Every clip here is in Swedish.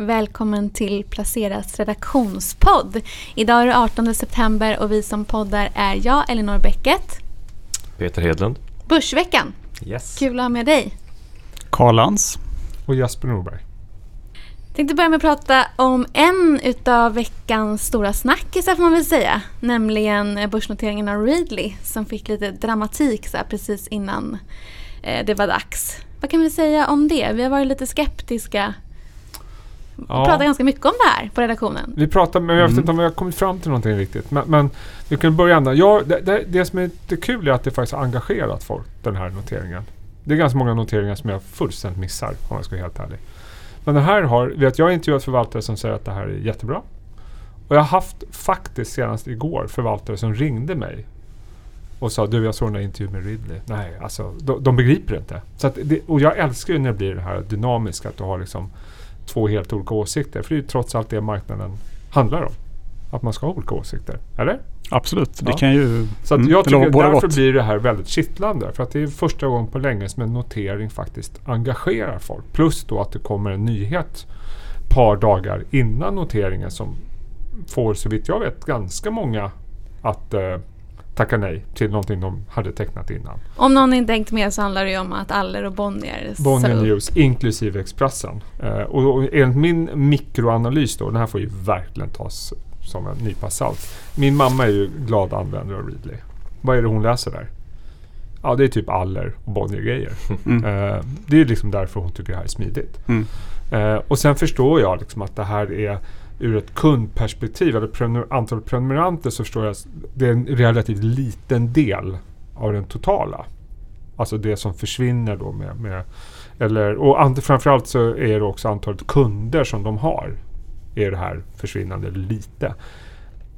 Välkommen till Placeras redaktionspodd. Idag är det 18 september och vi som poddar är jag, Elinor Bäcket. Peter Hedlund. Börsveckan. Yes. Kul att ha med dig. Karl Lantz. Och Jesper Norberg. Tänkte börja med att prata om en utav veckans stora snackisar får man väl säga. Nämligen börsnoteringen av Readly som fick lite dramatik så här, precis innan eh, det var dags. Vad kan vi säga om det? Vi har varit lite skeptiska. Vi Ja. pratar ganska mycket om det här på redaktionen. Vi pratar, men jag vet Mm. inte om vi har kommit fram till någonting riktigt. Men, men vi kan börja ändå. Ja, det, det, det som är lite kul är att det faktiskt har engagerat folk, den här noteringen. Det är ganska många noteringar som jag fullständigt missar, om jag ska vara helt ärlig. Men den här har, vet jag har intervjuat förvaltare som säger att det här är jättebra. Och jag har haft faktiskt senast igår förvaltare som ringde mig och sa du jag såg den där intervjun med Ridley. Nej, alltså de, de begriper inte. Så att det, och jag älskar ju när det blir det här dynamiska, att du har liksom två helt olika åsikter. För det är ju trots allt det marknaden handlar om. Att man ska ha olika åsikter. Eller? Absolut, det Ja. kan ju... Så att mm, jag tycker därför gott. blir det här väldigt kittlande. För att det är första gången på länge som en notering faktiskt engagerar folk. Plus då att det kommer en nyhet ett par dagar innan noteringen som får så vitt jag vet ganska många att eh, tacka nej till någonting de hade tecknat innan. Om någon inte hängt med så handlar det ju om att Aller och Bonnier Bonnier. News inklusive Expressen. Eh, och, och enligt min mikroanalys då, den här får ju verkligen tas som en nypa salt. Min mamma är ju glad användare av Readly. Vad är det hon läser där? Ja, det är typ Aller och Bonnier-grejer. Mm. Eh, det är liksom därför hon tycker det här är smidigt. Mm. Eh, och sen förstår jag liksom att det här är ur ett kundperspektiv, eller prenumer- antal prenumeranter så förstår jag att det är en relativt liten del av den totala. Alltså det som försvinner då med, med eller, och ant- framförallt så är det också antalet kunder som de har. Är det här försvinnande lite.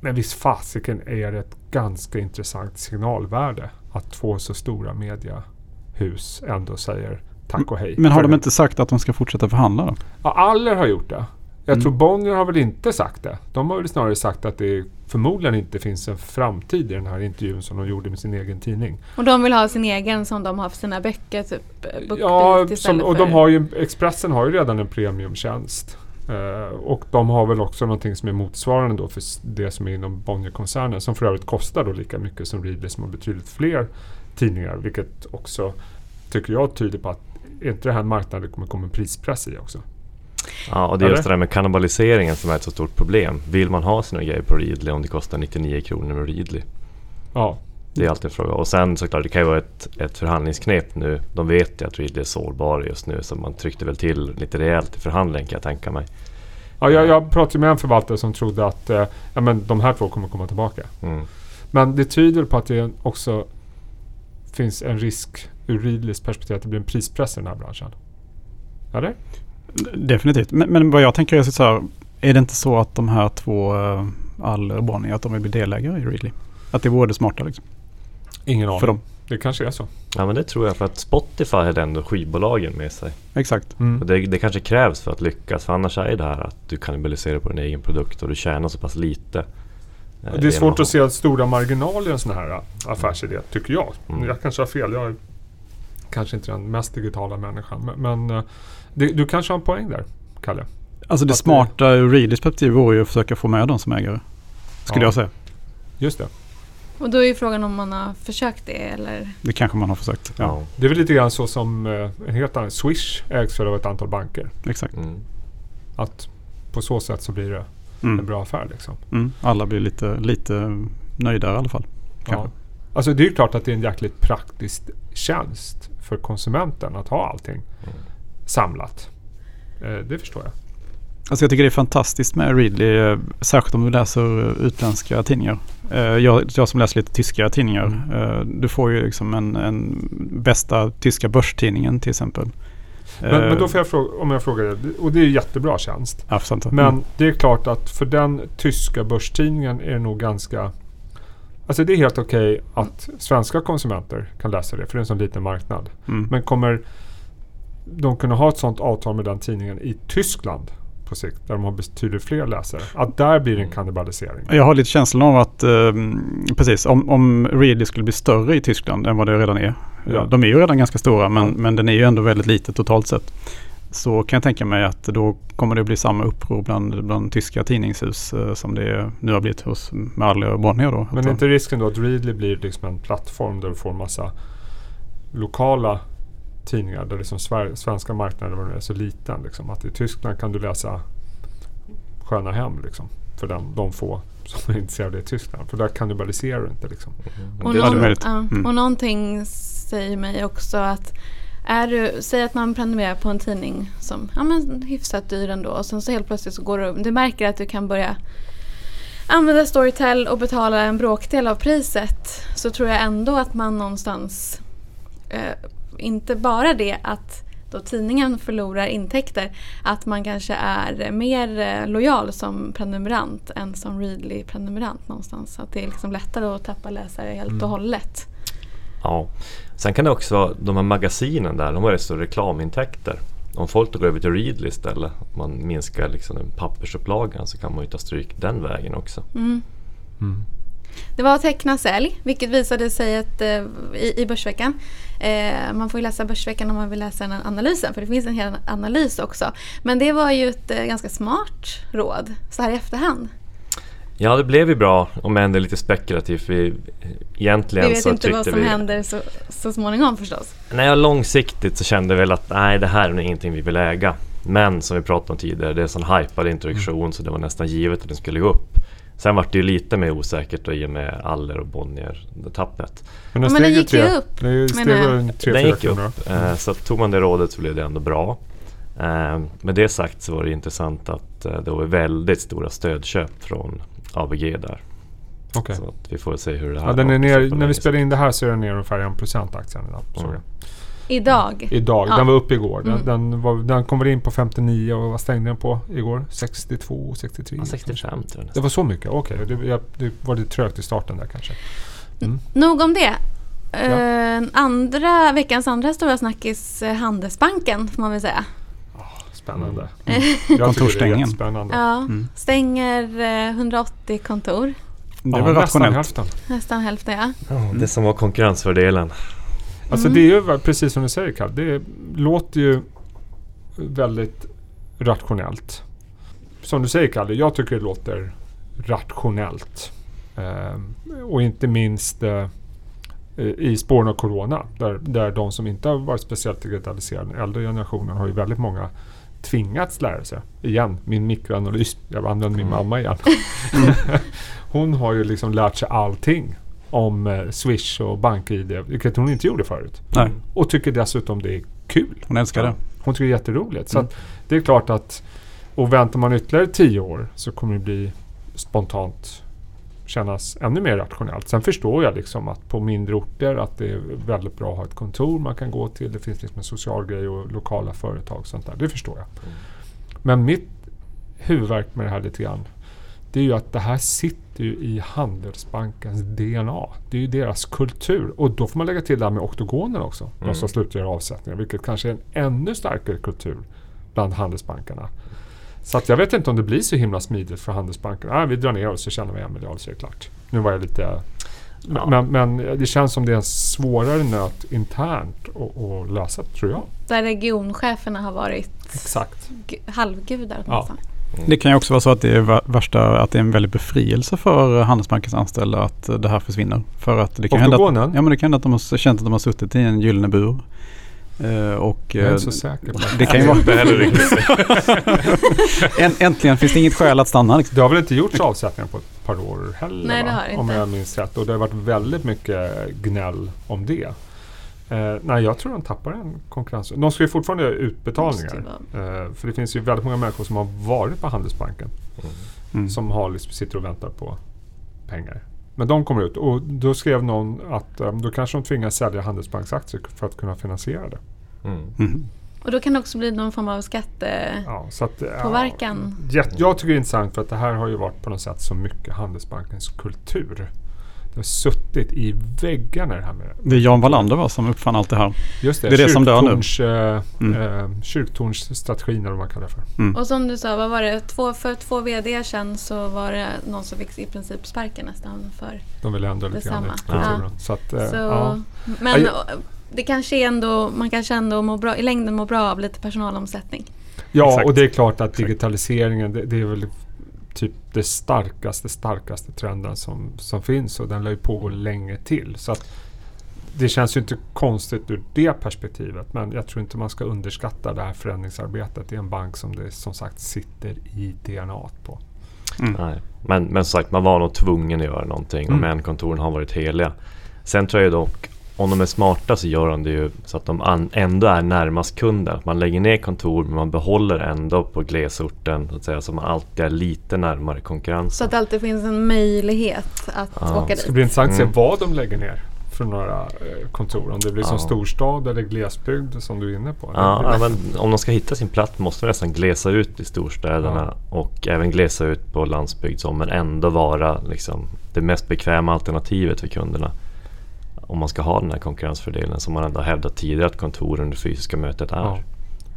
Men visst fasiken är det ett ganska intressant signalvärde att två så stora mediehus ändå säger tack och hej. Men har de inte sagt att de ska fortsätta förhandla då? Ja, Aller har gjort det. Jag Mm. tror Bonnier har väl inte sagt det. De har väl snarare sagt att det förmodligen inte finns en framtid i den här intervjun som de gjorde med sin egen tidning. Och de vill ha sin egen som de har för sina böcker, typ eh, Ja, som, och de har ju, Expressen har ju redan en premiumtjänst. Eh, och de har väl också någonting som är motsvarande då för det som är inom Bonnierkoncernen som för övrigt kostar då lika mycket som Readly som har betydligt fler tidningar. Vilket också tycker jag tyder på att är inte det här en marknad det kommer komma en prispress i också? Ja, och det är just det där med kannibaliseringen som är ett så stort problem. Vill man ha sina grejer på Readly om det kostar 99 kronor med Readly? Ja, Det är alltid en fråga. Och sen såklart, det kan ju vara ett, ett förhandlingsknep nu. De vet ju att Readly är sårbara just nu så man tryckte väl till lite rejält i förhandlingen kan jag tänka mig. Ja, jag, jag pratade med en förvaltare som trodde att eh, ja, men de här två kommer komma tillbaka. Mm. Men det tyder på att det också finns en risk ur Readlys perspektiv att det blir en prispress i den här branschen. Eller? Definitivt. Men, men vad jag tänker är så här. Är det inte så att de här två, uh, Aller och Bonnier, att de vill bli delägare i Readly? Att det vore smarta liksom. Ingen aning. För dem. Det kanske är så. Ja men det tror jag för att Spotify hade ändå skivbolagen med sig. Exakt. Mm. Och det, det kanske krävs för att lyckas. För annars är det här att du kannibaliserar på din egen produkt och du tjänar så pass lite. eh, Det är svårt att se stora marginaler i en sån här äh, affärsidé, tycker jag. Mm. Jag kanske har fel. Jag är kanske inte den mest digitala människan. Men, men det, du kanske har en poäng där, Kalle? Alltså det Att smarta ur Readlys perspektiv vore ju att försöka få med dem som ägare. Skulle Ja. jag säga. Just det. Och då är ju frågan om man har försökt det eller... Det kanske man har försökt. Ja, Ja. Det är väl lite grann så som eh, en helt annan Swish ägs väl av ett antal banker. exakt. Mm. Att på så sätt så blir det en Mm. bra affär liksom. Mm. Alla blir lite, lite nöjdare i alla fall. Kanske. Ja. Alltså det är ju klart att det är en jäkligt praktisk tjänst för konsumenten att ha allting Mm. Samlat. Eh, det förstår jag. Alltså jag tycker det är fantastiskt med Readly, eh, särskilt om du läser utländska tidningar. Eh, Jag, jag som läser lite tyska tidningar, Mm. du får ju liksom en, en bästa tyska börstidningen till exempel. Men, men då får jag fråga, om jag frågar det, och det är ju jättebra tjänst. Sant. Men Mm. det är klart att för den tyska börstidningen är det nog ganska... Alltså det är helt okej att svenska konsumenter kan läsa det, för det är en sån liten marknad. Mm. Men kommer de kunna ha ett sånt avtal med den tidningen i Tyskland på sikt, där de har betydligt fler läsare? Att där blir det en kannibalisering. Jag har lite känslan av att, eh, precis, om, om Readly skulle bli större i Tyskland än vad det redan är. Ja. De är ju redan ganska stora men, Ja. men den är ju ändå väldigt liten totalt sett. så kan jag tänka mig att då kommer det bli samma uppror bland, bland tyska tidningshus eh, som det nu har blivit hos Marley och Bonnier då. Men är de- inte risken då att Readly blir liksom en plattform där du får massa lokala tidningar där liksom svenska marknaden är så liten. Liksom. Att i Tyskland kan du läsa Sköna Hem liksom, för den, de få som är intresserade i Tyskland. För där kannibaliserar du inte. Liksom. Och, det är någon, Mm. och någonting säger mig också att är du, säg att man prenumererar på en tidning som ja, men hyfsat dyr ändå och sen så helt plötsligt så går du, du märker att du kan börja använda Storytel och betala en bråkdel av priset så tror jag ändå att man någonstans eh, inte bara det att då tidningen förlorar intäkter att man kanske är mer eh, lojal som prenumerant än som Readly-prenumerant någonstans. Att det är liksom lättare att tappa läsare helt Mm. och hållet. Ja. Sen kan det också vara de här magasinen där, de har rätt så reklamintäkter. Om folk då går över till Readly istället, om man minskar liksom den pappersupplagan så kan man ju ta stryk den vägen också. Mm. Mm. Det var teckna sälj, vilket visade sig att, eh, i, i Börsveckan. Eh, man får ju läsa Börsveckan om man vill läsa den analysen, för det finns en hel analys också. Men det var ju ett eh, ganska smart råd, så här i efterhand. Ja, det blev ju bra, om än det är lite spekulativt. Vi, egentligen Vi vet så inte vad som vi... händer så, så småningom förstås. Nej, långsiktigt så kände vi väl att nej, det här är ingenting vi vill äga. Men som vi pratade om tidigare, det är en sån hypad introduktion så det var nästan givet att den skulle gå upp. Sen var det ju lite mer osäkert då, i och med Aller och Bonnier-tappet. Men, Ja, men den gick ju upp, Det menar steg jag. väl en tre, Den gick upp. Eh, så tog man det rådet så blev det ändå bra. Eh, med det sagt så var det intressant att eh, det var väldigt stora stödköp från ABG där. Okej. Så att vi får se hur det här Ja, den går är ner, när vi spelar in det här så är den ner ungefär 1% aktien idag. Mm. Idag. Idag. Ja. Den var uppe igår. Den, Mm. den, var, den kom väl in på 59 och vad stängde den på igår? 62, 63? Ja, 65 tror jag Det nästan. var så mycket? Okej, det, jag- det var lite trögt i starten där kanske. Nog om det. Eh, andra, veckans andra stora snackis, eh, Handelsbanken får man väl säga. Spännande. Mm. Det är Kontorsstängningen. jättespännande. Ja, Mm. stänger eh, 180 kontor. Det är Ja, väl nästan rationellt. hälften. Nästan hälften ja. Ja, det som var konkurrensfördelen. Alltså Mm. det är ju precis som du säger Kalle. Det låter ju väldigt rationellt. Som du säger Kalle, jag tycker det låter rationellt. Ehm, och inte minst eh, i spåren av Corona. Där, där de som inte har varit speciellt digitaliserade, äldre generationen, har ju väldigt många tvingats lära sig. Igen, min mikroanalys. Jag använder min Mm. mamma igen. hon har ju liksom lärt sig allting om eh, Swish och BankID, vilket hon inte gjorde förut. Nej, Och tycker dessutom det är kul. hon älskar det. Hon tycker det är jätteroligt. Så Mm. att det är klart att och väntar man ytterligare tio år så kommer det bli spontant kännas ännu mer rationellt. Sen förstår jag liksom att på mindre orter att det är väldigt bra att ha ett kontor man kan gå till. Det finns liksom en social grej och lokala företag och sånt där. Det förstår jag. Men mitt huvudvärk med det här lite grann det är ju att det här sitter ju i Handelsbankens DNA. Det är ju deras kultur. Och då får man lägga till det här med oktogonen också. De Mm. som slutar göra avsättningar. Vilket kanske är en ännu starkare kultur bland handelsbankerna. Så att jag vet inte om det blir så himla smidigt för handelsbankerna. Ah, vi drar ner oss så tjänar vi en miljard så är det klart. Nu var jag lite... Ja. Men, men det känns som det är en svårare nöt internt att, lösa, tror jag. Där regioncheferna har varit Exakt. gu- halvgudar åtminstone. Det kan ju också vara så att det är va- värsta, att det är en väldig befrielse för Handelsbankens anställda att eh, det här försvinner. För att det kan hända att, ja, men det kan hända att de har känt att de har suttit i en gyllene bur. Eh, och Jag är eh, inte så säker på det. det kan ju vara... Inte heller riktigt. Än, äntligen finns det inget skäl att stanna. Liksom. Det har väl inte gjorts avsättningar på ett par år heller? Nej, det va? har Om inte. jag minns rätt. Och det har varit väldigt mycket gnäll om det. Eh, nej, jag tror de tappar en konkurrens. De ska ju fortfarande göra utbetalningar. Eh, för det finns ju väldigt många människor som har varit på Handelsbanken. Mm. Som har liksom, sitter och väntar på pengar. Men de kommer ut och då skrev någon att eh, då kanske de tvingas sälja Handelsbanksaktier för att kunna finansiera det. Mm. Mm. Och då kan det också bli någon form av skatte... Ja, ja, jag tycker det är intressant för att det här har ju varit på något sätt så mycket Handelsbankens kultur. Det har suttit i väggarna det här med Det är Jan Wallander va, som uppfann allt det här. Just det, Det är det som dör nu. eh, Mm. eh, kyrktornsstrategin eller vad man kallar det för. Och som du sa, vad var det? Två, för två VD sedan så var det någon som fick i princip sparken nästan för... De vill ändra lite grann i kulturen. Så att, eh, Så, ja. Men Ja, det kanske ändå, man kanske ändå mår bra, i längden mår bra av lite personalomsättning. Ja, Exakt. och det är klart att digitaliseringen det, det är väl typ det starkaste, starkaste trenden som, som finns och den lär ju pågå länge till. Så att det känns ju inte konstigt ur det perspektivet men jag tror inte man ska underskatta det här förändringsarbetet i en bank som det som sagt sitter i DNA på. Nej. Men, men som sagt, man var nog tvungen att göra någonting och Mm. menkontoren har varit heliga. Sen tror jag dock, om de är smarta så gör de det ju så att de ändå är närmast kunden. Man lägger ner kontor men man behåller ändå på glesorten så att säga. Så man alltid är lite närmare Så konkurrensen. att det alltid finns en möjlighet att Ja. åka Det ska dit. bli intressant att se Mm. vad de lägger ner för några eh, kontor. Om det blir som Ja. storstad eller glesbygd som du är inne på. Ja, ja, men om de ska hitta sin plats måste de nästan glesa ut i storstäderna och även glesa ut på landsbygd så, men ändå vara liksom, det mest bekväma alternativet för kunderna. Om man ska ha den här konkurrensfördelen som man ändå hävdat tidigare att kontoren, det fysiska mötet är. Ja.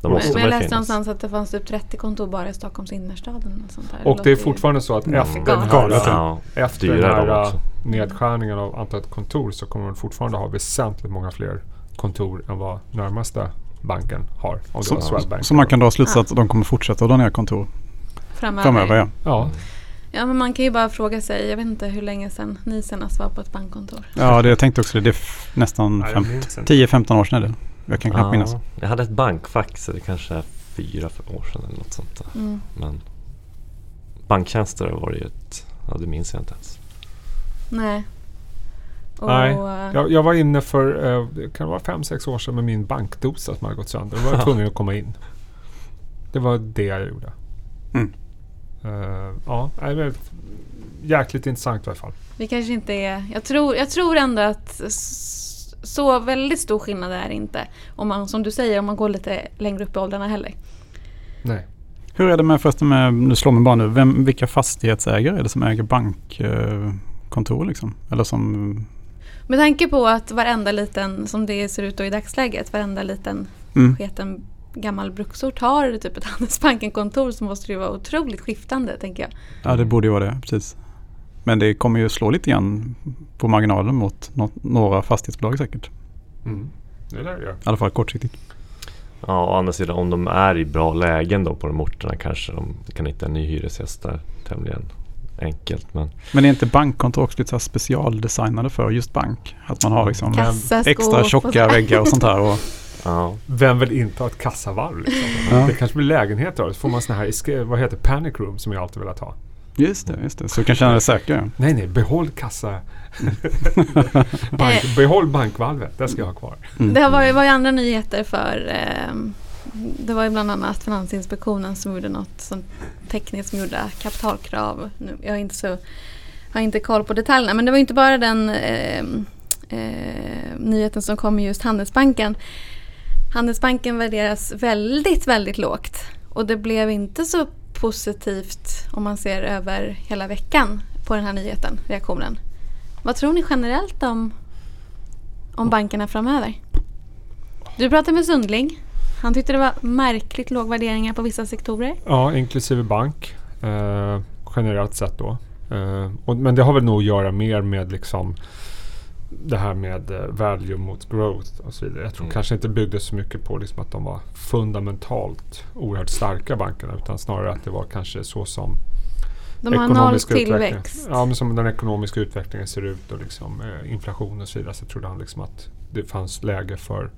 Då Men måste jag läste finnas. någonstans att det fanns typ 30 kontor bara i Stockholms innerstad. Något sånt där. Och det är låter ju- fortfarande så att Mm. efter den här, Ja, efter den är de här äh, nedskärningen av antalet kontor så kommer man fortfarande ha väsentligt många fler kontor än vad närmaste banken har. Om det Så, så man kan dra slutsats att de kommer fortsätta att dra ner kontor framöver. framöver. Ja. Ja, Ja, men man kan ju bara fråga sig, jag vet inte hur länge sedan ni senast var på ett bankkontor. ja, det jag tänkte också det. Det är nästan Nej, fem- jag minns inte. 10-15 år sedan är det. Jag kan knappt minnas. Ja, jag hade ett bankfack så det kanske är fyra år sedan eller något sånt där. Mm. Men banktjänster var det ju ett, ja det minns jag inte ens. Nej. Och, Nej, jag, jag var inne för, eh, det kan vara fem sex år sedan med min bankdosa som hade gått sönder. Då var jag tvungen att komma in. Det var det jag gjorde. Mm. Eh, ja, jäkligt intressant i alla fall. Vi kanske inte är... Jag tror, jag tror ändå att så väldigt stor skillnad är det inte. Om man, som du säger, om man går lite längre upp i åldrarna heller. Nej. Hur är det med förresten med, nu slår mig bara nu, vem, vilka fastighetsägare är det som äger bankkontor liksom? Eller som, Med tanke på att varenda liten, som det ser ut då i dagsläget, varenda liten mm, sketen gammal bruksort har typ ett Handelsbanken-kontor så måste det ju vara otroligt skiftande, tänker jag. ja det borde ju vara det, precis. Men det kommer ju slå lite grann på marginalen mot nå- några fastighetsbolag säkert. Mm. Det är det. I alla fall kortsiktigt. Ja, å andra sidan om de är i bra lägen då på de orterna kanske de kan hitta en ny hyresgäst där tämligen enkelt. Men Men är inte bankkontor också lite så här specialdesignade för just bank? Att man har liksom Kassaskåp extra och tjocka väggar och sånt här. Och, ja, Vem vill inte ha ett kassavalv? Liksom? Ja. Det kanske blir lägenheter då. Så får man såna här, vad heter panic room som jag alltid velat ha. just det, just det. Så du kan känna dig ja. Nej, nej, behåll kassa... Bank, behåll bankvalvet, det ska jag ha kvar. Mm. Det har varit, var ju andra nyheter för ehm, det var ju bland annat Finansinspektionen som gjorde något sånt tekniskt som gjorde kapitalkrav. Nu, jag har inte så har inte koll på detaljerna men det var ju inte bara den ehm, eh, nyheten som kom i just Handelsbanken. Handelsbanken värderas väldigt, väldigt lågt och det blev inte så positivt om man ser över hela veckan på den här nyheten, reaktionen. Vad tror ni generellt om, om bankerna framöver? Du pratade med Sundling. Han tyckte det var märkligt låg värderingar på vissa sektorer. Ja, inklusive bank. Eh, generellt sett då. Eh, och, men det har väl nog att göra mer med liksom det här med eh, value mot growth och så vidare. Jag tror Mm. kanske inte byggdes så mycket på liksom att de var fundamentalt oerhört starka bankerna utan snarare att det var kanske så som De har noll tillväxt. Ja, men som den ekonomiska utvecklingen ser ut och liksom, eh, inflation och så vidare. Så trodde han liksom att det fanns läge för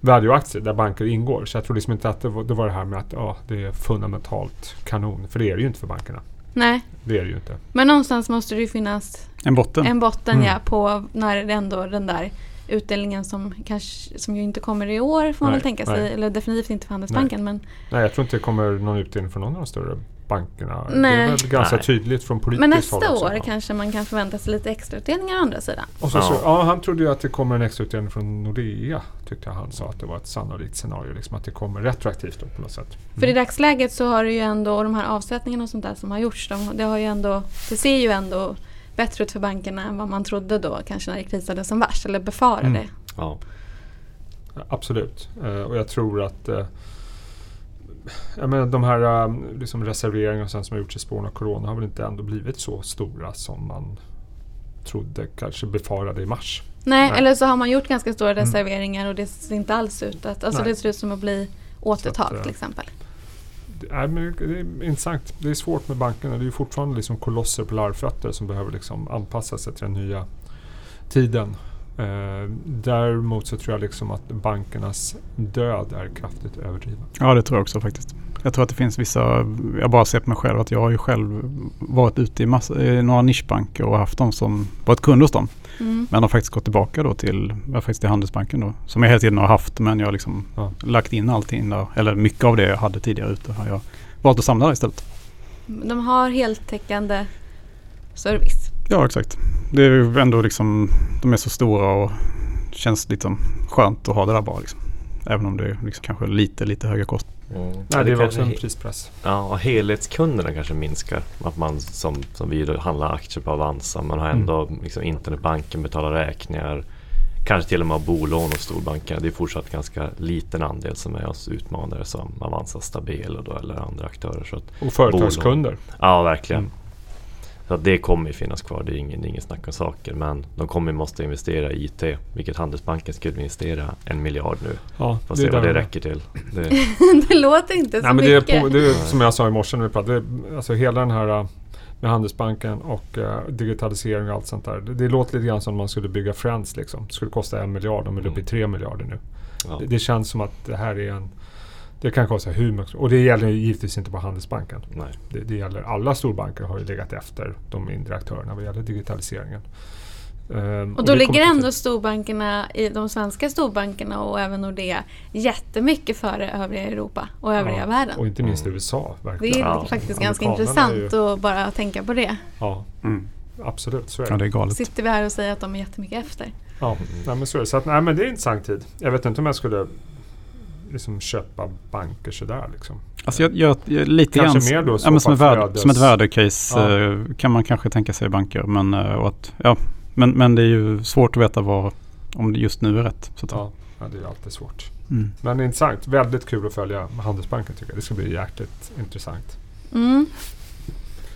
value-aktier där banker ingår. Så jag tror liksom inte att det var det, var det här med att ja, det är fundamentalt kanon. För det är det ju inte för bankerna. Nej, Det är det ju inte. men någonstans måste det ju finnas En botten. en botten Mm. ja, på när det ändå den där utdelningen som, kanske, som ju inte kommer i år får man Nej, väl tänka sig. nej. Eller definitivt inte för Handelsbanken. Men, Nej, jag tror inte det kommer någon utdelning från någon av de större bankerna. Det Nej. är väl ganska Nej. tydligt från politiskt men håll nästa också. år Ja. kanske man kan förvänta sig lite extra utdelningar å andra sidan. Och så, Ja. så, ja, han trodde ju att det kommer en extra utdelning från Nordea. Tyckte jag han sa att det var ett sannolikt scenario. Liksom att det kommer retroaktivt då på något sätt. För i dagsläget så har det ju ändå, och de här avsättningarna och sånt där som har gjorts, de, det, har ju ändå, det ser ju ändå bättre ut för bankerna än vad man trodde då kanske när det krisade som värst, eller befarade. Mm. ja. Absolut. Eh, och jag tror att eh, jag menar, de här eh, liksom reserveringarna som har gjorts i spåren av Corona har väl inte ändå blivit så stora som man trodde, kanske befarade i mars. Nej, Nej. eller så har man gjort ganska stora Mm. reserveringar och det ser inte alls ut att... Alltså Nej. det ser ut som att bli Så att, till exempel. Det är, det är intressant. Det är svårt med bankerna. Det är fortfarande liksom kolosser på larvfötter som behöver liksom anpassa sig till den nya tiden. Eh, däremot så tror jag liksom att bankernas död är kraftigt överdriven. Ja, det tror jag också faktiskt. Jag tror att det finns vissa, jag bara ser på mig själv att jag har ju själv varit ute i, massa, i några nischbanker och haft dem som varit kund hos dem. Mm. Men har faktiskt gått tillbaka då till, faktiskt till Handelsbanken då. Som jag hela tiden har haft men jag har liksom Ja. lagt in allting där. Eller mycket av det jag hade tidigare ute har jag valt att samla där istället. De har heltäckande service. Ja, exakt. Det är ju ändå liksom, de är så stora och känns liksom skönt att ha det där bara liksom. Även om det är liksom kanske lite, lite höga kostnader. Mm. Nej, Ja, det är kanske också en prispress. Ja, och helhetskunderna kanske minskar. Att man som, som vi då handlar aktier på Avanza. Man har ändå liksom internetbanken, betalar räkningar. Kanske till och med har bolån hos storbankerna. Det är fortsatt ganska liten andel som är hos utmanare som Avanza Stabelo då, eller andra aktörer. Så att, Och företagskunder. ja, verkligen. Mm. Så att det kommer ju finnas kvar. Det är ingen, ingen snack om saker. Men de kommer ju måste investera i IT. Vilket Handelsbanken skulle investera en miljard nu. Ja, Får se vad det de- räcker till. Det, det låter inte så Nej, men det är, mycket. på, det är som jag sa i morse när vi pratade. Det är, alltså hela den här äh, med Handelsbanken och äh, digitalisering och allt sånt där. Det, det låter lite grann som om man skulle bygga Friends liksom. Det skulle kosta en miljard. De är uppe i tre miljarder nu. ja. Det, det känns som att det här är en... Det kan kosta hur mycket Och det gäller givetvis inte bara Handelsbanken. Nej. Det, det gäller alla storbanker har ju legat efter de mindre aktörerna vad gäller digitaliseringen. Ehm, Och då det ligger ändå storbankerna, i de svenska storbankerna och även Nordea jättemycket före övriga Europa och övriga Ja, världen. Och inte minst Mm. USA. det Verkligen. är Ja, faktiskt ganska intressant ju- att bara tänka på det. Ja, Mm. absolut. Så är Ja, det. det är galet. Sitter vi här och säger att de är jättemycket efter. Ja, nej, men så är det. Så att, nej, men det är en intressant tid. Jag vet inte om jag skulle liksom köpa banker sådär. Liksom. Alltså jag, jag, jag, lite Kanske grann, mer då så ja, men som, ett värde, som ett värdecase Ja. eh, kan man kanske tänka sig i banker. Men, eh, och att, ja, men, men det är ju svårt att veta vad, om det just nu är rätt. Så att, Ja, ja, det är alltid svårt. mm. Men intressant. Väldigt kul att följa Handelsbanken tycker jag. Det ska bli jäkligt intressant. Mm.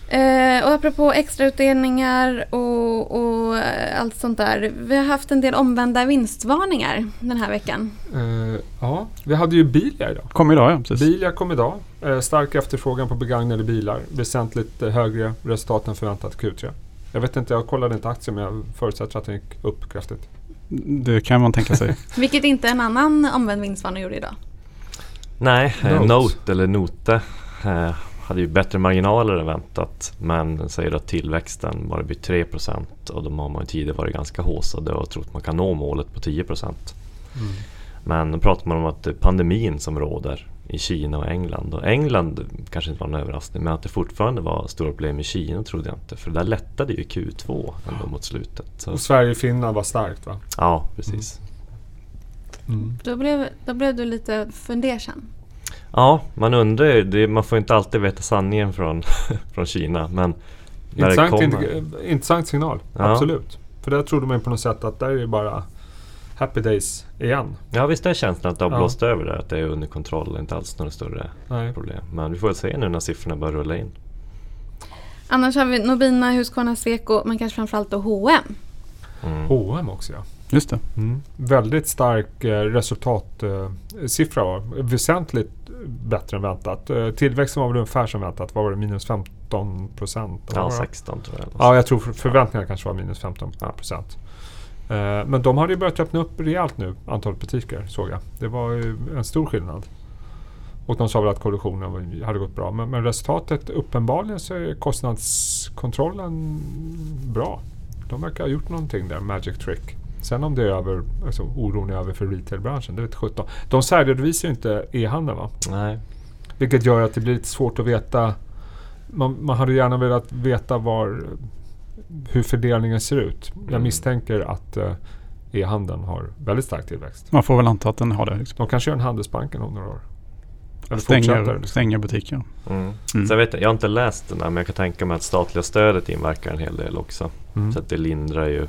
Eh, och apropå extrautdelningar och, och eh, allt sånt där. Vi har haft en del omvända vinstvarningar den här veckan. Eh, ja, vi hade ju Bilia idag. Kom idag ja, precis. Bilia kom idag. Eh, stark efterfrågan på begagnade bilar. Väsentligt eh, högre resultat än förväntat Q3. Jag vet inte, jag kollade inte aktien men jag förutsätter att den gick upp kraftigt. Det kan man tänka sig. Vilket inte en annan omvänd vinstvarning gjorde idag. Nej, eh, Note. Note eller Note eh, hade ju bättre marginaler än väntat. Men säger att tillväxten bara blir 3% och de har man ju tidigare varit ganska haussade och trott man kan nå målet på 10% Men då pratar man om att det är pandemin som råder i Kina och England. Och England kanske inte var en överraskning men att det fortfarande var stora problem i Kina trodde jag inte. För där lättade ju Q2 ändå mot slutet. Så, Och Sverige-Finland var starkt va? ja, precis. Mm. Då blev, då blev du lite fundersam. Ja, man undrar ju. Det, man får inte alltid veta sanningen från, från Kina. Men när det Intressant, kommer... intressant signal, Ja. absolut. För där trodde man ju på något sätt att där är det bara happy days igen. Ja visst är känslan att det har Ja. blåst över där. Att det är under kontroll. Inte alls några större Nej. problem. Men vi får väl se nu när siffrorna börjar rulla in. Annars har vi Nobina, Husqvarna, Sweco men kanske framförallt då H&M. Mm. H&M också ja. Just det. Mm. Väldigt stark eh, resultatsiffra. var. Väsentligt bättre än väntat. Eh, tillväxten var väl ungefär som väntat. Vad var det? Minus 15 procent? Ja, 16 tror jag. Ja, jag tror för- förväntningarna kanske var minus 15 procent. Eh, Men de hade ju börjat öppna upp rejält nu, antalet butiker såg jag. Det var ju en stor skillnad. Och de sa väl att kollektionen var- hade gått bra. Men, men resultatet, uppenbarligen så är kostnadskontrollen bra. De verkar ha gjort någonting där, magic trick. Sen om det är över, alltså oron är över för retailbranschen, det vet 17. De särredovisar ju inte e-handeln va? Nej. Vilket gör att det blir lite svårt att veta. Man, man hade gärna velat veta var, hur fördelningen ser ut. Jag Mm. misstänker att eh, e-handeln har väldigt stark tillväxt. Man får väl anta att den har det. Liksom. De kanske gör en Handelsbanken om några år. Eller. Stänger, liksom. stänger butiker. Mm. Mm. Så jag, vet, jag har inte läst den där men jag kan tänka mig att statliga stödet inverkar en hel del också. Mm. Så att det lindrar ju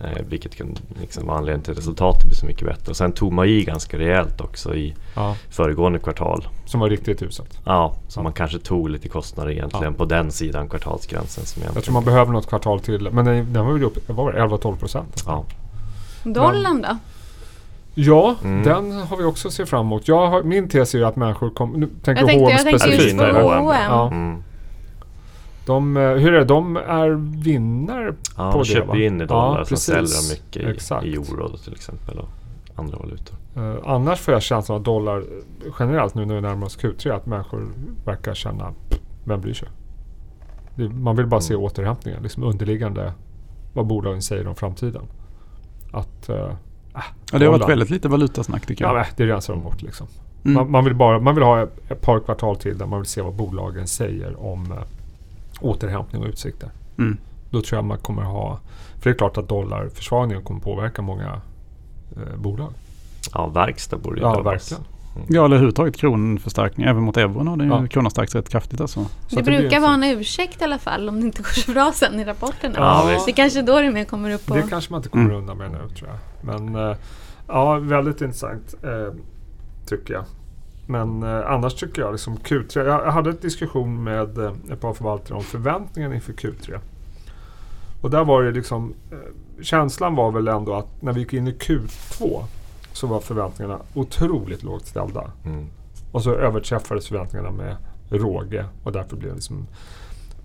Eh, vilket kan liksom vara anledningen till att resultatet blir så mycket bättre. Och sen tog man i ganska rejält också i Ja, föregående kvartal. som var riktigt uselt. Ja, så Ja. man kanske tog lite kostnader egentligen på den sidan kvartalsgränsen. Som Jag tror man behöver något kvartal till. Men den, den var väl upp, vad var det, 11-12 procent? ja. Dollarn då? Ja, Mm. den har vi också sett fram emot. Jag har, min tes är ju att människor kommer... Nu tänker Jag tänkte, H&M jag tänkte just specifikt. på H&M. H&M. Ja. Mm. De, eh, hur är det? De är vinnare Ja, på de det, köper va? in i dollar, Ja, sen säljer de mycket Exakt. i, i euro då, till exempel och andra valutor. Eh, annars får jag känslan av dollar generellt nu när vi närmar oss Q3 att människor verkar känna, "Pff, vem bryr sig? Det, man vill bara se Mm. återhämtningen, liksom underliggande vad bolagen säger om framtiden. Att, eh, äh, Ja, det har varit väldigt lite valutasnack tycker Ja, jag. men det rensar de bort liksom. Mm. Man, man, vill bara, man vill ha ett, par kvartal till där man vill se vad bolagen säger om återhämtning och utsikter. Mm. Då tror jag man kommer ha... För det är klart att dollarförsvagningen kommer påverka många eh, bolag. Ja, verkstad borde ju Ja, verkligen. Ja, eller överhuvudtaget kronförstärkning. Även mot euron har den Ja. kronan stärkts rätt kraftigt alltså. Så Det blir brukar vara en ursäkt i alla fall om det inte går så bra sen i rapporterna. Ja. Det är kanske då det mer kommer upp på... Det kanske man inte kommer Mm. undan med nu tror jag. Men eh, ja, väldigt intressant eh, tycker jag. Men eh, annars tycker jag liksom Q3. Jag, hade en diskussion med eh, ett par förvaltare om förväntningen inför Q3. Och där var det liksom eh, känslan var väl ändå att när vi gick in i Q2 så var förväntningarna otroligt lågt ställda. Mm. Och så överträffades förväntningarna med råge och därför blev det liksom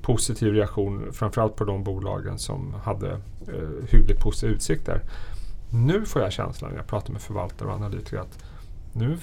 positiv reaktion framförallt på de bolagen som hade eh, hyggligt positiva utsikter. Nu får jag känslan när jag pratar med förvaltare och analytiker att nu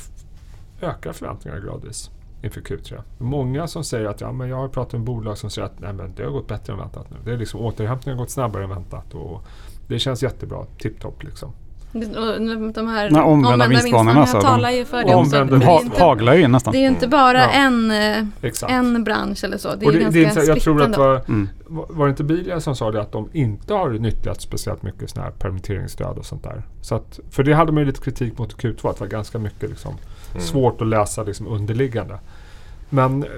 ökar förväntningarna gradvis inför Q3. Många som säger att ja, men jag har pratat med bolag som säger att Nej, men det har gått bättre än väntat nu. Det är liksom, återhämtningen har gått snabbare än väntat och det känns jättebra. Tipptopp liksom. De här Nej, omvända vinstvarningarna, alltså, de- talar ju för det också. Omvända Det är Ha, ju inte, haglar ju nästan. det är ju inte bara Ja. en, eh, Exakt. en bransch eller så. Det är och det, ganska det är inte, jag tror att var, Mm. var det inte Bilia som sa det att de inte har nyttjat speciellt mycket sådana här permitteringsstöd och sånt där. Så att, för det hade man ju lite kritik mot Q2 att det var ganska mycket liksom, Mm. svårt att läsa liksom, underliggande. Men eh,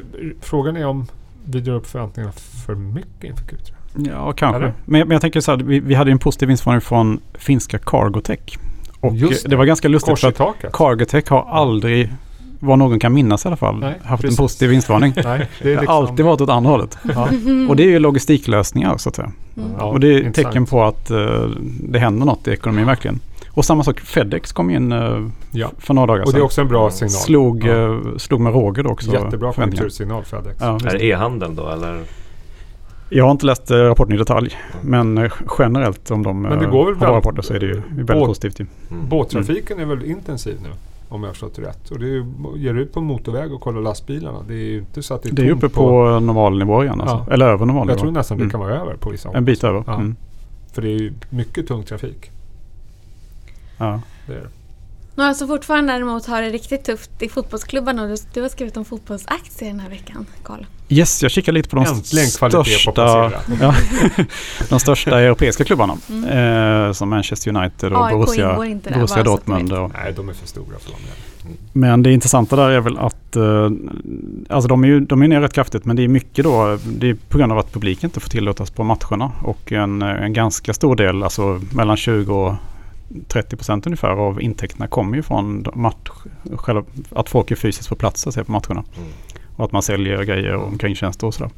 frågan är om vi drar upp förväntningarna för mycket inför Q3. Ja, kanske. Men, jag- men jag tänker så här, vi, vi hade en positiv vinstvarning från finska Cargotech. Och Just det. det. var ganska lustigt Kors för att. Cargotech har aldrig, vad någon kan minnas i alla fall, Nej, haft precis. en positiv vinstvarning. Nej, det liksom, har alltid varit åt andra hållet. Ja, Och det är ju logistiklösningar så att säga. Mm. ja, och det är intressant. tecken på att eh, det händer något i ekonomin verkligen. Och samma sak, Fedex kom in uh, Ja. för några dagar Och det är sedan. också en bra signal. Slog, Ja. eh, slog med råge då också. Jättebra konjunktursignal Fedex. Ja, Är det e-handeln då eller? Jag har inte läst eh, rapporten i detalj. Men eh, generellt om de Men det eh, går väl har bra väldigt- rapporter så är det ju väldigt Båt- positivt. Ju. Mm. Båttrafiken är väl intensiv nu? Om jag har förstått rätt. Och det är ju, ger ut på motorväg och kollar lastbilarna. Det är ju inte så att det är Det är uppe på normal nivå igen alltså. Ja. Eller över normal Jag tror nästan det Mm. kan vara över på vissa håll. En bit över. Ja. Mm. För det är ju mycket tung trafik. Ja. Det är det. Några som fortfarande däremot har det riktigt tufft i fotbollsklubbarna. Du, du har skrivit om fotbollsaktier den här veckan, Karl. Yes, jag kikar lite på de Äntligen kvalitet på största, placera. ja, de största europeiska klubbarna. Mm. Eh, som Manchester United och AIK Borussia, där, Borussia Dortmund. Och, Nej, de är för stora för dem. men det intressanta där är väl att eh, alltså de är ju de är ner rätt kraftigt men det är mycket då det är på grund av att publiken inte får tillåtas på matcherna och en, en ganska stor del, alltså mellan 20 och 30 procent ungefär av intäkterna kommer ju från match, själva, att folk är fysiskt på plats och ser på matcherna. Mm. Och att man säljer grejer och omkringtjänster och sådär.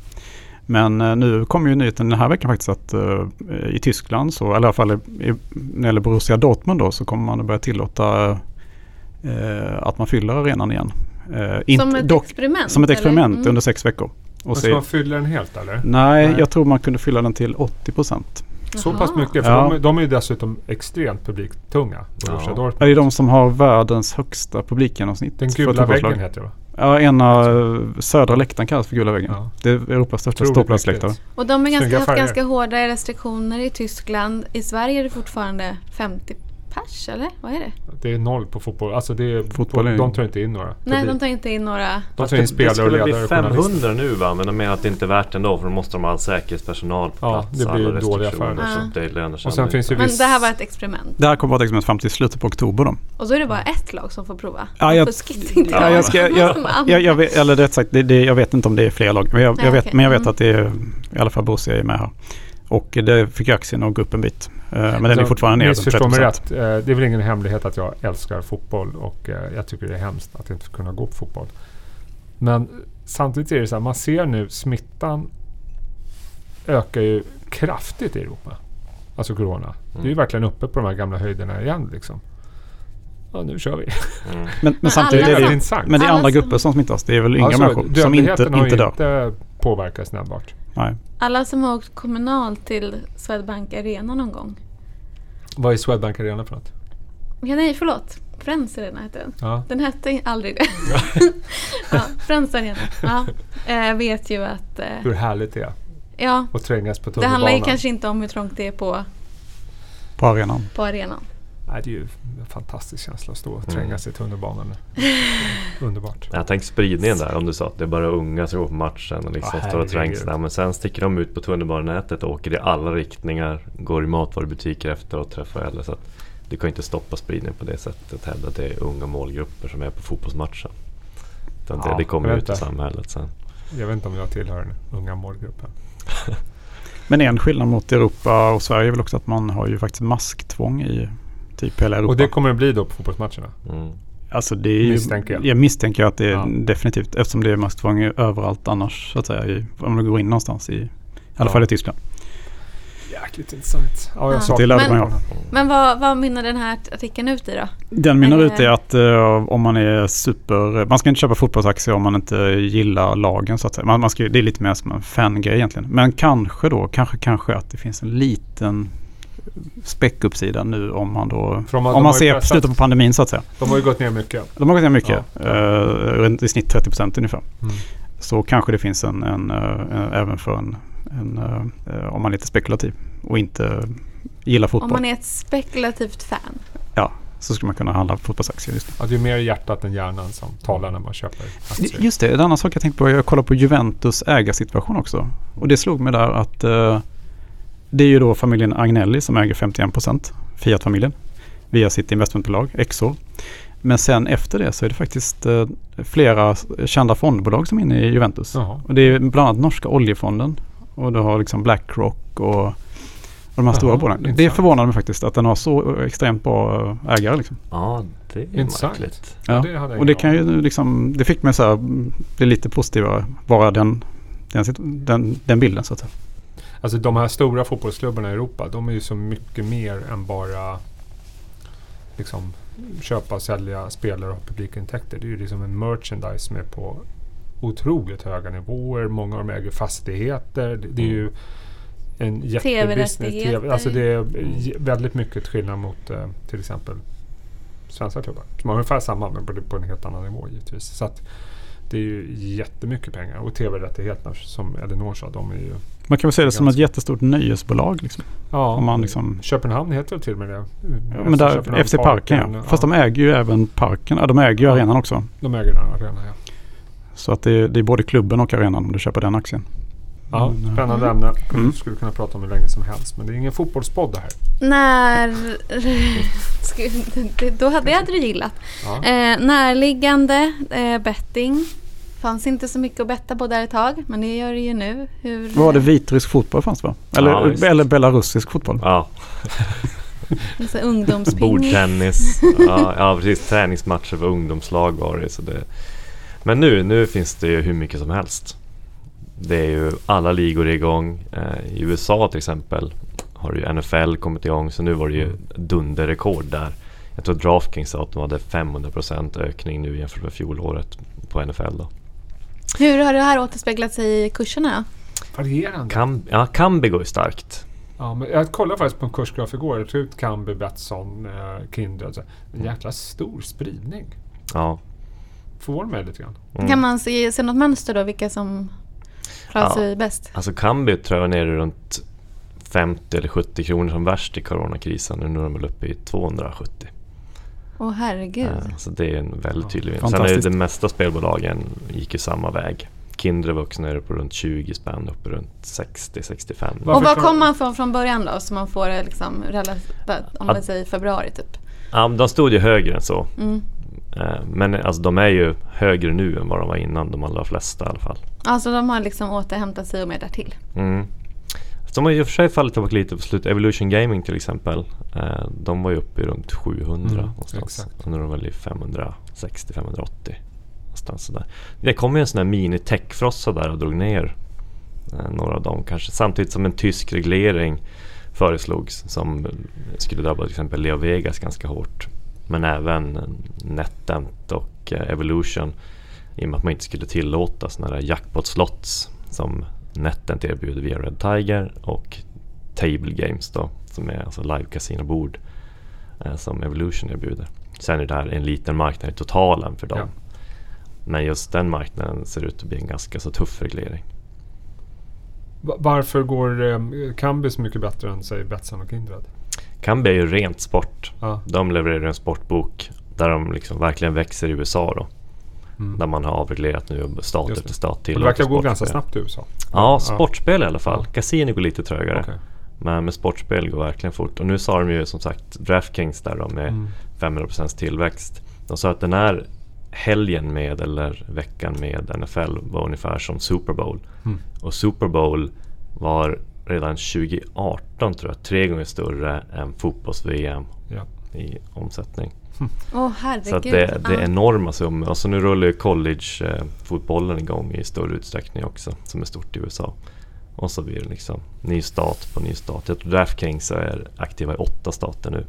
Men eh, nu kommer ju nyheten den här veckan faktiskt att eh, i Tyskland, så, eller i alla fall i, i, när det gäller Borussia Dortmund då, så kommer man att börja tillåta eh, att man fyller arenan igen. Eh, inte, som ett dock, experiment? som ett experiment? Mm. under sex veckor. Och Och se, ska man fylla den helt eller? nej, Nej. jag tror man kunde fylla den till 80 procent. Så pass mycket? För Ja. de, de är ju dessutom extremt publiktunga. Ja. Det är de som har världens högsta publikgenomsnitt. Den gula väggen heter det va? Ja, ena södra läktaren kallas för gula väggen. Ja. Det är Europas största ståplatsläktare. Och de har ganska, haft ganska hårda restriktioner i Tyskland. I Sverige är det fortfarande 50 pers, eller? Vad är det? Det är noll på fotboll. Alltså det är, Fotboll är- de tar inte in några. Nej, de tar inte in några... de tar in det spelare och skulle ledare bli och journalister. 500 nu va? Men de menar att det inte är värt ändå för då måste de ha all säkerhetspersonal på Ja, plats. det blir dåliga affärer. Så Ja. att det lönar sig Och sen finns ju Men det här var ett experiment. Det här kommer vara ett experiment fram till slutet på oktober då. Och då är det bara ett lag som får prova. Ja, jag- inte Ja, jag. ska, jag, jag, jag, vet, eller rätt sagt, det, det, jag vet inte om det är fler lag. Men jag, Nej, jag vet, okej. men jag vet Mm. att det är i alla fall Borussia är med här. Och det fick aktien att gå upp en bit. Eh, men den är fortfarande ner Missförstå mig rätt. Eh, det är väl ingen hemlighet att jag älskar fotboll och eh, jag tycker det är hemskt att inte kunna gå på fotboll. Men samtidigt är det så här, man ser nu smittan ökar ju kraftigt i Europa. Alltså corona. Mm. Det är ju mm. verkligen uppe på de här gamla höjderna igen liksom. Ja, nu kör vi. Mm. Men, men, samtidigt är det, men det är andra grupper som smittas. Det är väl yngre alltså, människor som inte, inte dör. inte påverkas nämnvärt. Nej. Alla som har åkt kommunalt till Swedbank Arena någon gång. Vad är Swedbank Arena för något? Ja, nej, förlåt. Friends Arena hette den. Ja. Den hette aldrig det. ja, Friends Arena. Ja. Jag eh, vet ju att... Eh, hur härligt det är. Ja. Och trängas på tunnelbanan. Det handlar ju kanske inte om hur trångt det är på... På arenan. På arenan. Nej, det är ju en fantastisk känsla att stå och trängas mm. i tunnelbanan. Underbart. Jag tänkte spridningen där, om du sa att det är bara unga som går på matchen och liksom ja, står och trängs där. Men sen sticker de ut på tunnelbanenätet och åker i alla riktningar. Går i matvarubutiker efter och träffar äldre. Så att du kan inte stoppa spridningen på det sättet heller. Det är unga målgrupper som är på fotbollsmatchen. Utan ja, det, det kommer ut i samhället sen. Jag vet inte om jag tillhör den unga målgruppen. Men en skillnad mot Europa och Sverige är väl också att man har ju faktiskt masktvång i typ hela Europa. Och det kommer det bli då på fotbollsmatcherna? Mm. Alltså det är misstänker jag. jag misstänker att det är ja. definitivt eftersom det är masktvång överallt annars så att säga. I, om du går in någonstans i, i alla ja. fall i Tyskland. Jäkligt intressant. Ja, jag ja. Det lärde man Men vad, vad mynnar den här artikeln ut i då? Den mynnar ut i att uh, om man är super... Man ska inte köpa fotbollsaktier om man inte gillar lagen så att säga. Man, man ska, det är lite mer som en fangrej egentligen. Men kanske då, kanske kanske att det finns en liten späckuppsida nu om man då... om man, om man ser slutet på pandemin så att säga. De har ju gått ner mycket. De har gått ner mycket. Ja. Uh, I snitt 30 procent ungefär. Mm. Så kanske det finns en, en, en även för en en, uh, om man är lite spekulativ och inte gillar fotboll. Om man är ett spekulativt fan. Ja, så skulle man kunna handla fotbollsaktier. Just det. Ja, det är mer hjärtat än hjärnan som talar när man köper aktier. Just det, en annan sak jag tänkte på. Jag kollade på Juventus ägarsituation också. Och det slog mig där att uh, det är ju då familjen Agnelli som äger 51 procent, Fiat-familjen, via sitt investmentbolag Exor. Men sen efter det så är det faktiskt eh, flera kända fondbolag som är inne i Juventus. Jaha. Och det är bland annat norska oljefonden och du har liksom Blackrock och, och de här Jaha, stora bolagen. Det förvånar mig faktiskt att den har så extremt bra ägare. Liksom. Ja, det är intressant. märkligt. Ja. ja det och det kan ju liksom, det fick mig så här, bli lite positivare, bara den, den, den, den bilden så att säga. Alltså de här stora fotbollsklubbarna i Europa, de är ju så mycket mer än bara liksom köpa, sälja spelare och publikintäkter. Det är ju liksom en merchandise som är på otroligt höga nivåer. Många av dem äger fastigheter. Det, det är ju en jättebusiness. TV, alltså det är väldigt mycket skillnad mot uh, till exempel svenska klubbar. Som har ungefär samma men på, en helt annan nivå givetvis. Så att det är ju jättemycket pengar. Och tv-rättigheterna som Elinor sa, de är ju man kan väl se det som ett jättestort nöjesbolag. Liksom. Ja, Om man liksom... Köpenhamn heter det till och med det. Ja, men där, FC Parken, ja. Fast de äger ju även parken. Ja, de äger ju ja, arenan också. De äger den arenan, ja. Så att det är, det är både klubben och arenan om du köper den aktien. Ja, mm. spännande ämne. Mm. Skulle kunna prata om hur länge som helst. Men det är ingen fotbollspodd det här. När... Då hade, det hade du gillat. Ja. Eh, närliggande eh, betting fanns inte så mycket att betta på där ett tag, men det gör det ju nu. Hur, var det? Vitrysk fotboll fanns va? Eller, ja, eller belarusisk fotboll? Ja. ungdomspingis. Bordtennis. Ja, ja, precis. Träningsmatcher för ungdomslag var det. Så det. Men nu, nu finns det ju hur mycket som helst. Det är ju alla ligor igång. Eh, I USA till exempel har ju NFL kommit igång så nu var det ju dunderrekord där. Jag tror Draftkings sa att de hade 500% ökning nu jämfört med fjolåret på NFL. Då. Hur har det här återspeglat sig i kurserna? Varierande. Kam, ja, Kambi går ju starkt. Ja, men jag kollade faktiskt på en kursgraf igår. Jag tog ut Kambi, Betsson, eh, Kindred. En jäkla stor spridning. Ja. Förvånar mig lite grann. Mm. Kan man se, se något mönster då? Vilka som klarar ja. sig bäst? Alltså Kambi tror jag var nere runt 50 eller 70 kronor som värst i coronakrisen. Nu är de väl uppe i 270. Åh oh, herregud. Ja, så det är en väldigt tydlig vinst. Sen är det de mesta spelbolagen gick ju samma väg. Kindred var också nere på runt 20 spänn upp runt 60-65. Och var kom man från från början då? Så man får det liksom, om man säger februari typ? Ja, de stod ju högre än så. Mm. Eh, men alltså, de är ju högre nu än vad de var innan, de allra flesta i alla fall. Alltså de har liksom återhämtat sig och mer därtill? Mm. de har ju i och för sig fallit tillbaka lite på slutet. Evolution Gaming till exempel. Eh, de var ju uppe i runt 700 Mm, någonstans. exakt. Nu är de väl i 560-580. Någonstans sådär. Det kom ju en sån här mini-techfrossa där och drog ner eh, några av dem kanske. Samtidigt som en tysk reglering föreslogs som skulle drabba till exempel Leo Vegas ganska hårt. Men även NetEnt och eh, Evolution i och med att man inte skulle tillåta sådana där jackpot slots som NetEnt erbjuder via Red Tiger och Table Games då som är alltså live casinobord eh, som Evolution erbjuder. Sen är det här en liten marknad i totalen för dem. Ja. Men just den marknaden ser ut att bli en ganska så tuff reglering. Va- Varför går eh, Kambi så mycket bättre än säg Betsson och Kindred? Kambi är ju rent sport. Ja. De levererar en sportbok där de liksom verkligen växer i USA då. Mm. Där man har avreglerat nu stat Just efter stat. Och det verkar gå ganska snabbt i USA. Ja, sportspel i alla fall. Ja. Casino går lite trögare. Okej. Men med sportspel går verkligen fort. Och nu sa de ju som sagt DraftKings där då med Mm. 500% tillväxt. De sa att den här helgen med eller veckan med NFL var ungefär som Super Bowl. Mm. Och Super Bowl var redan 2018 tror jag tre gånger större än fotbolls-VM Ja. i omsättning. Herregud. Så att det, det är enorma summor. Och så nu rullar ju college-fotbollen igång i större utsträckning också som är stort i USA. Och så blir det liksom ny stat på ny stat. Jag tror DraftKings är aktiva i åtta stater nu.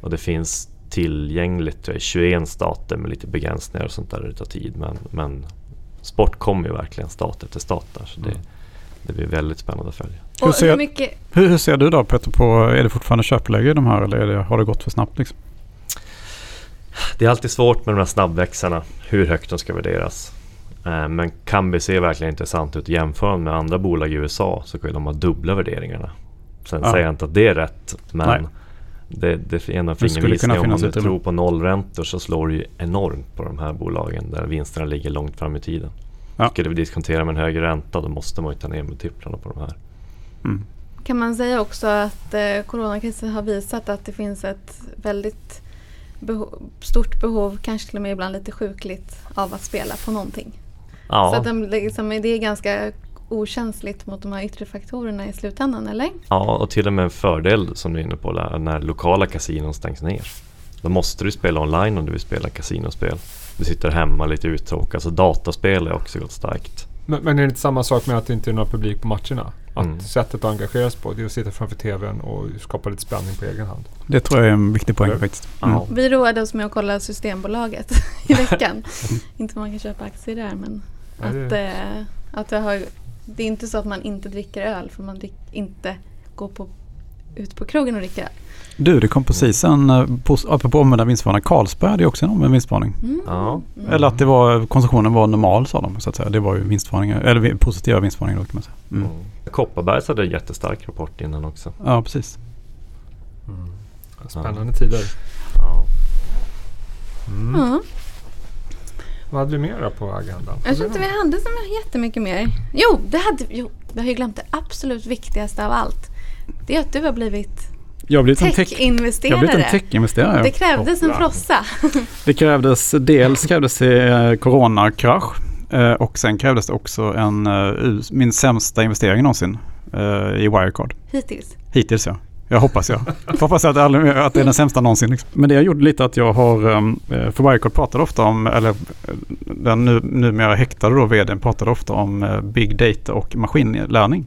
Och det finns tillgängligt tror jag, i 21 stater med lite begränsningar och sånt där. Det tar tid. Men, men sport kommer ju verkligen stat efter stat där. Så det, Mm. Det blir väldigt spännande att följa. Hur ser- hur mycket, Hur, hur ser du då Peter på, är det fortfarande köpläge i de här eller det, har det gått för snabbt liksom? Det är alltid svårt med de här snabbväxarna, hur högt de ska värderas. Eh, Men Kambi ser verkligen intressant ut. Jämför med andra bolag i USA så kan ju de ha dubbla värderingarna. Sen Ja. säger jag inte att det är rätt, men Nej. det, det är en kunna Om man nu tror på nollräntor så slår det ju enormt på de här bolagen där vinsterna ligger långt fram i tiden. Ja. Skulle vi diskontera med en högre ränta då måste man ju ta ner multiplarna på de här. Mm. kan man säga också att eh, coronakrisen har visat att det finns ett väldigt beho- stort behov, kanske till och med ibland lite sjukligt, av att spela på någonting. Så Ja, att de, liksom, det är ganska okänsligt mot de här yttre faktorerna i slutändan, eller? Ja, och till och med en fördel som du är inne på där, när lokala kasinon stängs ner. Då måste du spela online om du vill spela kasinospel. Du sitter hemma lite uttråkad, så dataspel har också gått starkt. Men, men är det inte samma sak med att det inte är någon publik på matcherna? Att Mm. sättet att engagera sig på det är att sitta framför TVn och skapa lite spänning på egen hand. Det tror jag är en viktig poäng Ja. faktiskt. Mm. Vi roade oss med att kolla Systembolaget i veckan. inte man kan köpa aktier där men Ja, det- att, eh, att det, har, det är inte så att man inte dricker öl för man drick, inte går på, ut på krogen och dricker öl. Du, det kom precis en, eh, apropå omvända vinstvarning, Carlsberg hade ju också en omvänd vinstvarning. Mm. Mm. Eller att det var, konsumtionen var normal sa de så att säga. Det var ju vinstvarningar, eller positiva vinstvarningar då kan man säga. Mm. Mm. Kopparbergs hade en jättestark rapport innan också. Ja, precis. Spännande tider. Ja. Mm. Ja. Vad hade vi mer då på agendan? Jag tror inte vi hade så jättemycket mer. Jo, det hade, jo, vi har ju glömt det absolut viktigaste av allt. Det är att du har blivit Jag har blivit en tech- jag har tech-investerare. blivit en tech-investerare. det krävdes en frossa. Det krävdes, dels krävdes det eh, coronakrasch eh, och sen krävdes det också en, eh, min sämsta investering någonsin i Wirecard. Hittills. Hittills ja. Jag hoppas jag. Jag hoppas att aldrig, att det är den sämsta någonsin. Liksom. Men det jag gjorde lite att jag har, eh, för Wirecard pratade ofta om, eller den nu, numera häktade då vdn pratade ofta om big data och maskinlärning.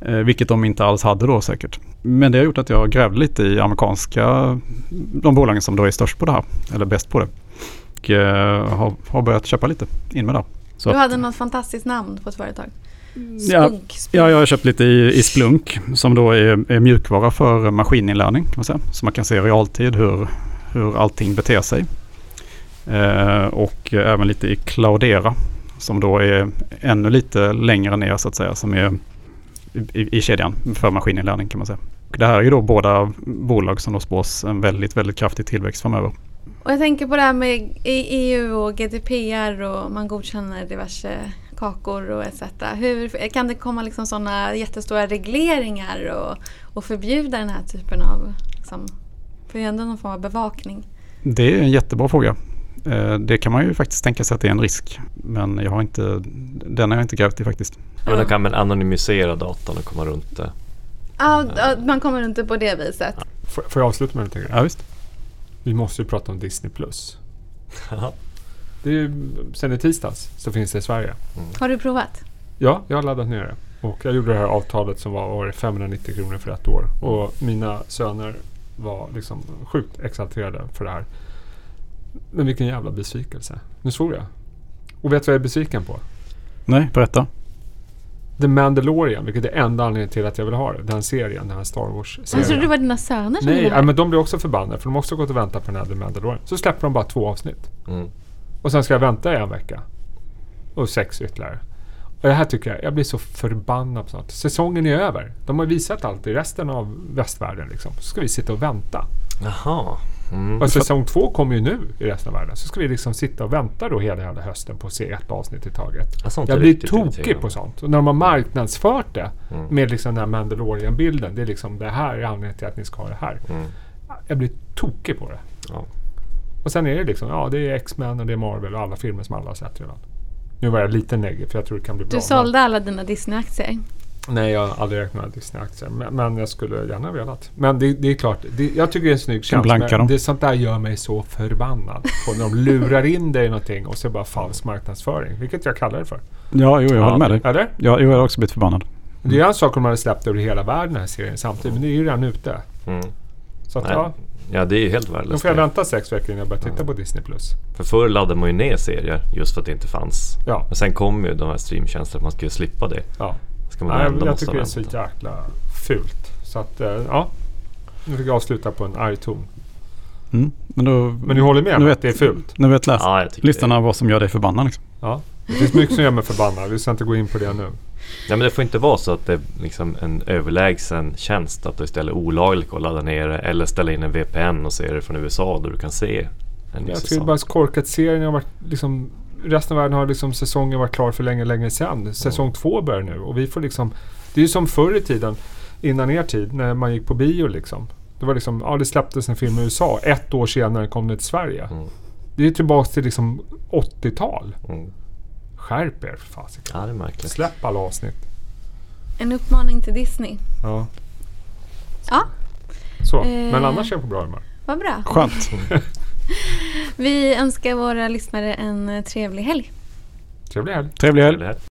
Eh, Vilket de inte alls hade då säkert. Men det har gjort att jag grävde lite i amerikanska, de bolagen som då är störst på det här, eller bäst på det. Och eh, har, har börjat köpa lite in med det. Så Du att- hade något fantastiskt namn på ett företag. Ja, Spunk. Spunk. Ja, jag har köpt lite i, i Splunk som då är, är mjukvara för maskininlärning. Kan man säga. Så man kan se i realtid hur, hur allting beter sig. Eh, och även lite i Cloudera som då är ännu lite längre ner så att säga. Som är i, i kedjan för maskininlärning kan man säga. Det här är ju då båda bolag som då spås en väldigt, väldigt kraftig tillväxt framöver. Och jag tänker på det här med E- EU och GDPR och man godkänner diverse kakor och etc. Hur, kan det komma liksom sådana jättestora regleringar och, och förbjuda den här typen av... Liksom, för det är ändå någon form av bevakning. Det är en jättebra fråga. Eh, Det kan man ju faktiskt tänka sig att det är en risk. Men jag har inte, den har jag inte grävt i faktiskt. Men de kan väl anonymisera datorn och komma runt det. Ja, man kommer inte på det viset. Får, får jag avsluta med någonting? Ja, visst. Vi måste ju prata om Disney+. Plus. Det är ju, sen i tisdags så finns det i Sverige. Har du provat? Ja, jag har laddat ner det. Och jag gjorde det här avtalet som var, var det 590 kronor för ett år. Och mina söner var liksom sjukt exalterade för det här. Men vilken jävla besvikelse. Nu svor jag. Och vet du vad jag är besviken på? Nej, berätta. The Mandalorian, vilket är enda anledningen till att jag vill ha det. Den serien, den här Star Jag trodde Wars-serien. det var dina söner som Nej, ville ja, men de blir också förbannade för de har också gått och väntat på den här The Mandalorian. Så släpper de bara två avsnitt. Mm. Och sen ska jag vänta i en vecka. Och sex ytterligare. Och det här tycker jag, jag blir så förbannad på snart. Säsongen är över. De har visat allt i resten av västvärlden liksom. Så ska vi sitta och vänta. Jaha. Mm. Och säsong två kommer ju nu i resten av världen. Så ska vi liksom sitta och vänta då hela jävla hösten på att se ett avsnitt i taget. Ja, Jag blir tokig på sånt. Och när de har marknadsfört det Mm. med liksom den här Mandalorian-bilden. Det är liksom det här är anledningen till att ni ska ha det här. Mm. Jag blir tokig på det. Ja. Och sen är det liksom, ja det är X-Men och det är Marvel och alla filmer som alla har sett redan. Nu var jag lite negativ för jag tror det kan bli bra. Du sålde alla dina Disney-aktier. Nej, jag har aldrig räknat med Disney-aktier. Men, men jag skulle gärna velat. Men det, det är klart, det, jag tycker det är en snygg blanka men. Det, sånt där gör mig så förbannad. På när de lurar in dig i någonting och så bara falsk marknadsföring. Vilket jag kallar det för. Ja, jo, jag Ja, håller med dig. Eller? Ja, jo, jag har också blivit förbannad. Det är en sak om man hade släppt över hela världen den här serien samtidigt. Men det är ju redan ute. Mm. Så att, Nej, ja, Ja, det är ju helt då värdelöst. får jag vänta sex veckor innan jag börjar titta på Disney+. Plus. För förr laddade man ju ner serier just för att det inte fanns. Ja, Men sen kom ju de här streamtjänsterna att man skulle slippa det. ja. Ska man Nej, ändå jag måste tycker det är så jäkla fult. Så att, eh, ja. Nu fick jag avsluta på en arg ton. Mm. Men, då, Men ni håller med om vet- att det är fult? Nu vet läst Ja, listan av vad som gör dig förbannad. Liksom. Ja. Det finns mycket som gör mig förbannad. Vi ska inte gå in på det nu. Ja, men det får inte vara så att det är liksom en överlägsen tjänst att det istället olagligt att ladda ner det eller ställa in en VPN och se det från USA där du kan se en Jag tycker bara korkat. Serien har varit liksom... Resten av världen har liksom säsongen varit klar för länge, länge sedan. Säsong två börjar nu och vi får liksom... Det är ju som förr i tiden, innan er tid, när man gick på bio liksom. Det var liksom, ja det släpptes en film i USA. Ett år senare kom det till Sverige. Mm. Det är tillbaka till liksom 80-tal. Mm. Skärp er för fasiken. Ja, det är märkligt. Släpp alla avsnitt. En uppmaning till Disney. Ja. Ja, Så. Eh. Men annars är jag på bra humör. vad bra. Skönt. Vi önskar våra lyssnare en eh, trevlig helg. Trevlig helg. Trevlig helg. Eller?